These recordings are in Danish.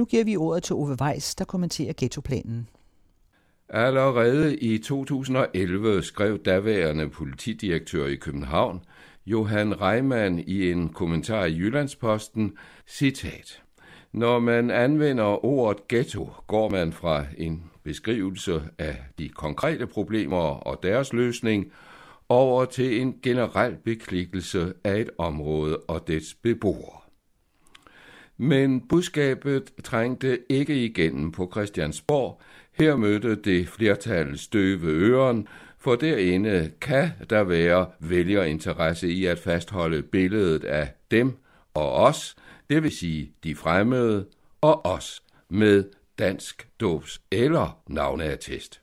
Nu giver vi ordet til Ove Weiss, der kommenterer ghettoplanen. Allerede i 2011 skrev daværende politidirektør i København, Johan Reimann, i en kommentar i Jyllandsposten, citat. Når man anvender ordet ghetto, går man fra en beskrivelse af de konkrete problemer og deres løsning over til en generel beklikkelse af et område og dets beboere. Men budskabet trængte ikke igennem på Christiansborg. Her mødte det flertal støve øren, for derinde kan der være vælgerinteresse i at fastholde billedet af dem og os, det vil sige de fremmede, og os med dansk dobs eller navneattest.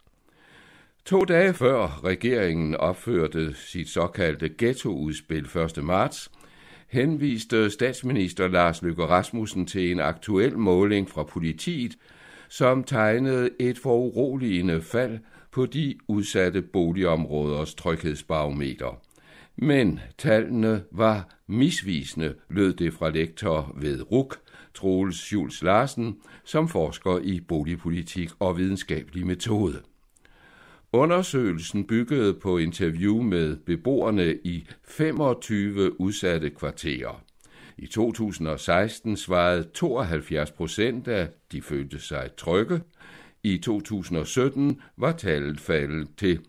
To dage før regeringen opførte sit såkaldte ghettoudspil 1. marts, henviste statsminister Lars Løkke Rasmussen til en aktuel måling fra politiet, som tegnede et foruroligende fald på de udsatte boligområders tryghedsbarometer. Men tallene var misvisende, lød det fra lektor ved RUK, Troels Jules Larsen, som forsker i boligpolitik og videnskabelig metode. Undersøgelsen byggede på interview med beboerne i 25 udsatte kvarterer. I 2016 svarede 72 procent af de følte sig trygge. I 2017 var tallet faldet til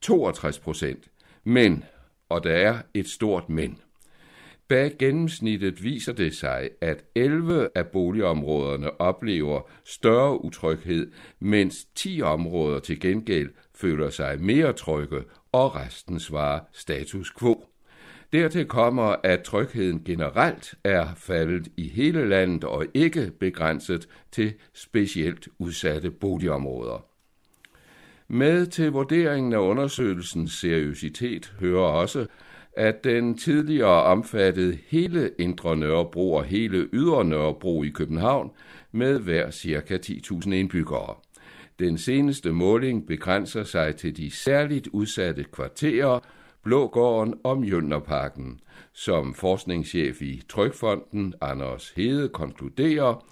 62 procent. Men, og der er et stort men. Bag gennemsnittet viser det sig, at 11 af boligområderne oplever større utryghed, mens 10 områder til gengæld føler sig mere trygge, og resten svarer status quo. Dertil kommer, at trygheden generelt er faldet i hele landet og ikke begrænset til specielt udsatte boligområder. Med til vurderingen af undersøgelsens seriøsitet hører også, at den tidligere omfattede hele Indre Nørrebro og hele Ydre Nørrebro i København med hver ca. 10.000 indbyggere. Den seneste måling begrænser sig til de særligt udsatte kvarterer, Blågården og Mjølnerparken. Som forskningschef i Trykfonden, Anders Hede, konkluderer,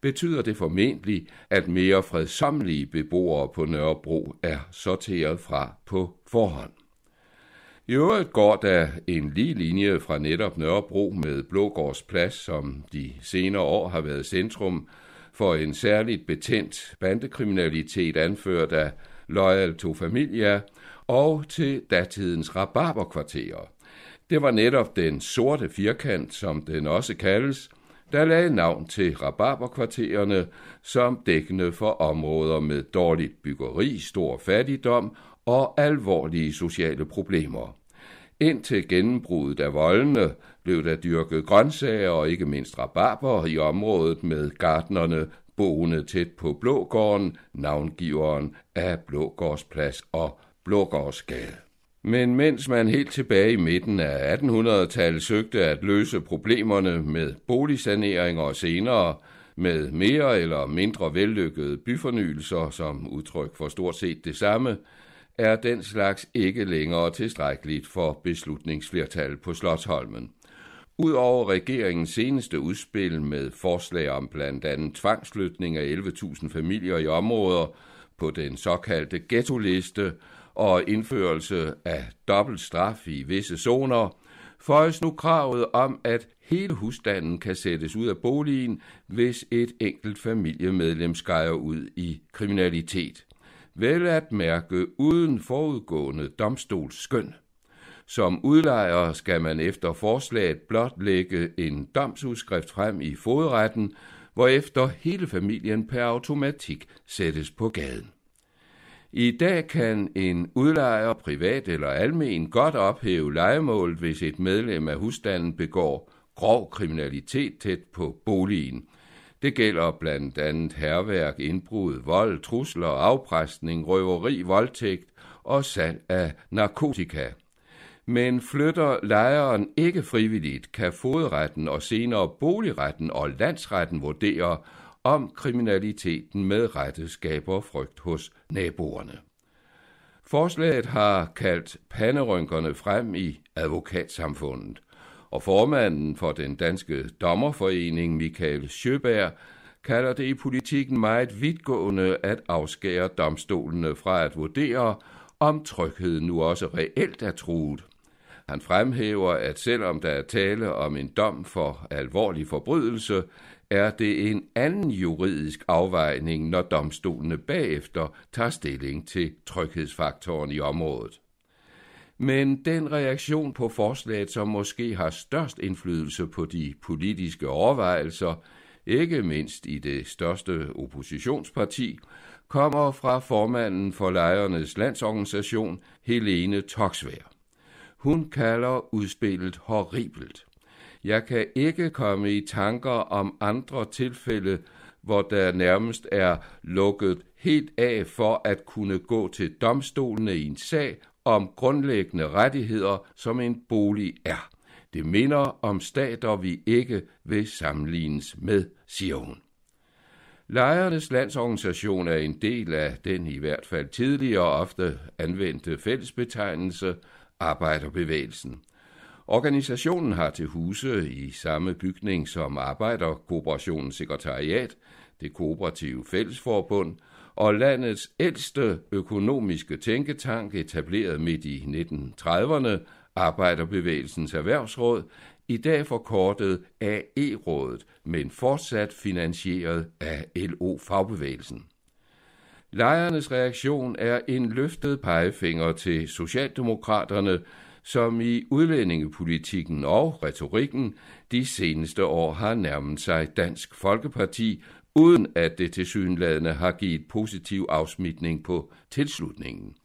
betyder det formentlig, at mere fredsomlige beboere på Nørrebro er sorteret fra på forhånd. I øvrigt går der en lige linje fra netop Nørrebro med Blågårds Plads, som de senere år har været centrum for en særligt betændt bandekriminalitet anført af Loyal to Familia og til datidens rabarberkvarterer. Det var netop den sorte firkant, som den også kaldes, der lagde navn til rabarberkvartererne som dækkende for områder med dårligt byggeri, stor fattigdom og alvorlige sociale problemer. Indtil gennembruddet af voldene blev der dyrket grøntsager og ikke mindst rabarber i området med gardnerne boende tæt på Blågården, navngiveren af Blågårdsplads og Blågårdsgade. Men mens man helt tilbage i midten af 1800-tallet søgte at løse problemerne med boligsaneringer og senere med mere eller mindre vellykkede byfornyelser som udtryk for stort set det samme, er den slags ikke længere tilstrækkeligt for beslutningsflertal på Slottsholmen. Udover regeringens seneste udspil med forslag om blandt andet tvangsflytning af 11.000 familier i områder på den såkaldte ghetto-liste og indførelse af dobbelt straf i visse zoner, føjes nu kravet om, at hele husstanden kan sættes ud af boligen, hvis et enkelt familiemedlem skærer ud i kriminalitet vel at mærke uden forudgående domstolsskøn. Som udlejer skal man efter forslaget blot lægge en domsudskrift frem i fodretten, hvorefter hele familien per automatik sættes på gaden. I dag kan en udlejer, privat eller almen, godt ophæve lejemålet, hvis et medlem af husstanden begår grov kriminalitet tæt på boligen, det gælder blandt andet herværk, indbrud, vold, trusler, afpresning, røveri, voldtægt og salg af narkotika. Men flytter lejeren ikke frivilligt, kan fodretten og senere boligretten og landsretten vurdere, om kriminaliteten med rette skaber frygt hos naboerne. Forslaget har kaldt panderynkerne frem i advokatsamfundet og formanden for den danske dommerforening, Michael Sjøberg, kalder det i politikken meget vidtgående at afskære domstolene fra at vurdere, om trygheden nu også reelt er truet. Han fremhæver, at selvom der er tale om en dom for alvorlig forbrydelse, er det en anden juridisk afvejning, når domstolene bagefter tager stilling til tryghedsfaktoren i området. Men den reaktion på forslaget, som måske har størst indflydelse på de politiske overvejelser, ikke mindst i det største oppositionsparti, kommer fra formanden for lejernes landsorganisation, Helene Toksvær. Hun kalder udspillet horribelt. Jeg kan ikke komme i tanker om andre tilfælde, hvor der nærmest er lukket helt af for at kunne gå til domstolene i en sag om grundlæggende rettigheder, som en bolig er. Det minder om stater, vi ikke vil sammenlignes med, siger hun. Lejernes landsorganisation er en del af den i hvert fald tidligere ofte anvendte fællesbetegnelse arbejderbevægelsen. Organisationen har til huse i samme bygning som Arbejderkooperationens sekretariat, det kooperative fællesforbund og landets ældste økonomiske tænketank etableret midt i 1930'erne, Arbejderbevægelsens Erhvervsråd, i dag forkortet AE-rådet, men fortsat finansieret af LO-fagbevægelsen. Lejernes reaktion er en løftet pegefinger til Socialdemokraterne, som i udlændingepolitikken og retorikken de seneste år har nærmet sig Dansk Folkeparti, uden at det tilsyneladende har givet positiv afsmitning på tilslutningen.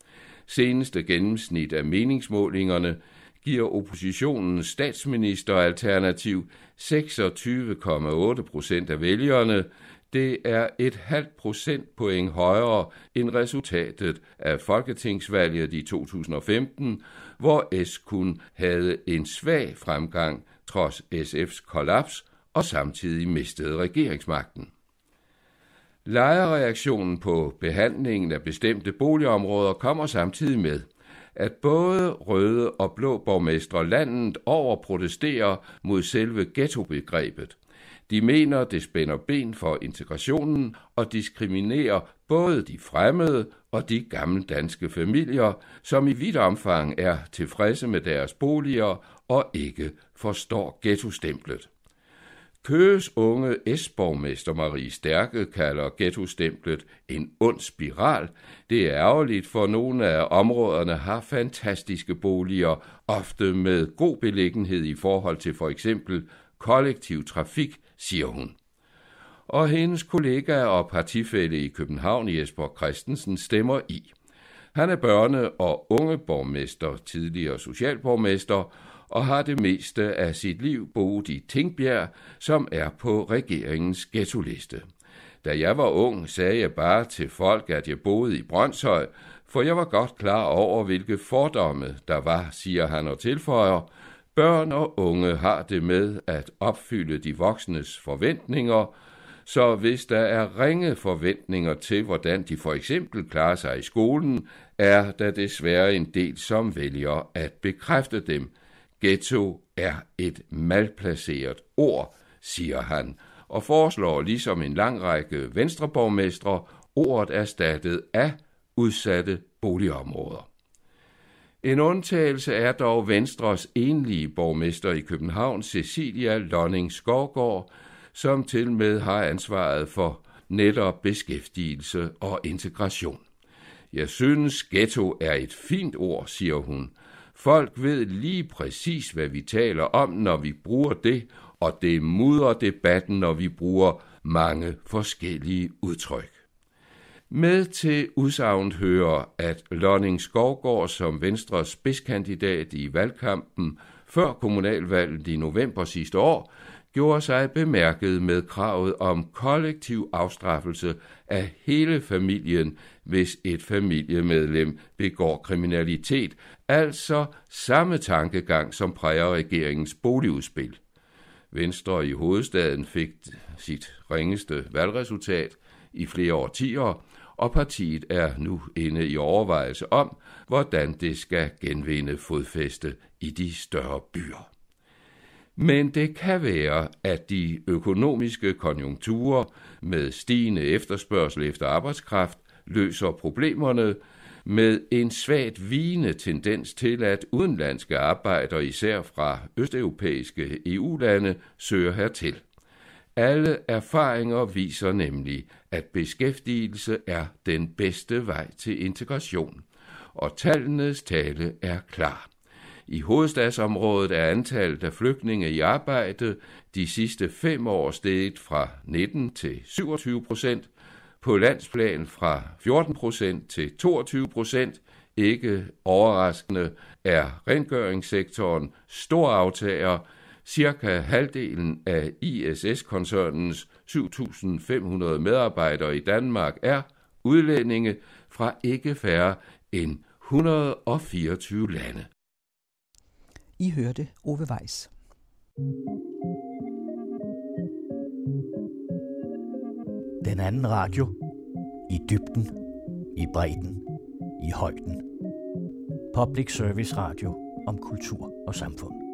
Seneste gennemsnit af meningsmålingerne giver oppositionens statsministeralternativ 26,8 procent af vælgerne. Det er et halvt procentpoint højere end resultatet af folketingsvalget i 2015, hvor S kun havde en svag fremgang trods SF's kollaps og samtidig mistede regeringsmagten. Lejerreaktionen på behandlingen af bestemte boligområder kommer samtidig med – at både røde og blå borgmestre landet over protesterer mod selve ghettobegrebet. De mener, det spænder ben for integrationen og diskriminerer både de fremmede og de gamle danske familier, som i vidt omfang er tilfredse med deres boliger og ikke forstår ghettostemplet. Køges unge S-borgmester Marie Stærke kalder ghettostemplet en ond spiral. Det er ærgerligt, for nogle af områderne har fantastiske boliger, ofte med god beliggenhed i forhold til for eksempel kollektiv trafik, siger hun. Og hendes kollega og partifælle i København, Jesper Christensen, stemmer i. Han er børne- og ungeborgmester, tidligere socialborgmester, og har det meste af sit liv boet i Tingbjerg, som er på regeringens ghetto-liste. Da jeg var ung, sagde jeg bare til folk, at jeg boede i Brøndshøj, for jeg var godt klar over, hvilke fordomme der var, siger han og tilføjer. Børn og unge har det med at opfylde de voksnes forventninger, så hvis der er ringe forventninger til, hvordan de for eksempel klarer sig i skolen, er der desværre en del, som vælger at bekræfte dem, Ghetto er et malplaceret ord, siger han, og foreslår ligesom en lang række venstreborgmestre ordet erstattet af udsatte boligområder. En undtagelse er dog Venstres enlige borgmester i København, Cecilia Lonning Skovgård, som til med har ansvaret for netop beskæftigelse og integration. Jeg synes, ghetto er et fint ord, siger hun, Folk ved lige præcis, hvad vi taler om, når vi bruger det, og det mudrer debatten, når vi bruger mange forskellige udtryk. Med til udsagnet hører, at Lonning Skovgård som Venstres spidskandidat i valgkampen før kommunalvalget i november sidste år gjorde sig bemærket med kravet om kollektiv afstraffelse af hele familien, hvis et familiemedlem begår kriminalitet, altså samme tankegang, som præger regeringens boligudspil. Venstre i hovedstaden fik sit ringeste valgresultat i flere årtier, og partiet er nu inde i overvejelse om, hvordan det skal genvinde fodfæste i de større byer. Men det kan være, at de økonomiske konjunkturer med stigende efterspørgsel efter arbejdskraft løser problemerne med en svagt vigende tendens til, at udenlandske arbejdere, især fra østeuropæiske EU-lande, søger hertil. Alle erfaringer viser nemlig, at beskæftigelse er den bedste vej til integration, og tallenes tale er klar. I hovedstadsområdet er antallet af flygtninge i arbejde de sidste fem år steget fra 19 til 27 procent, på landsplan fra 14 procent til 22 procent. Ikke overraskende er rengøringssektoren stor aftager. Cirka halvdelen af ISS-koncernens 7.500 medarbejdere i Danmark er udlændinge fra ikke færre end 124 lande. I hørte Ove Weiss. Den anden radio. I dybden, i bredden, i højden. Public Service Radio om kultur og samfund.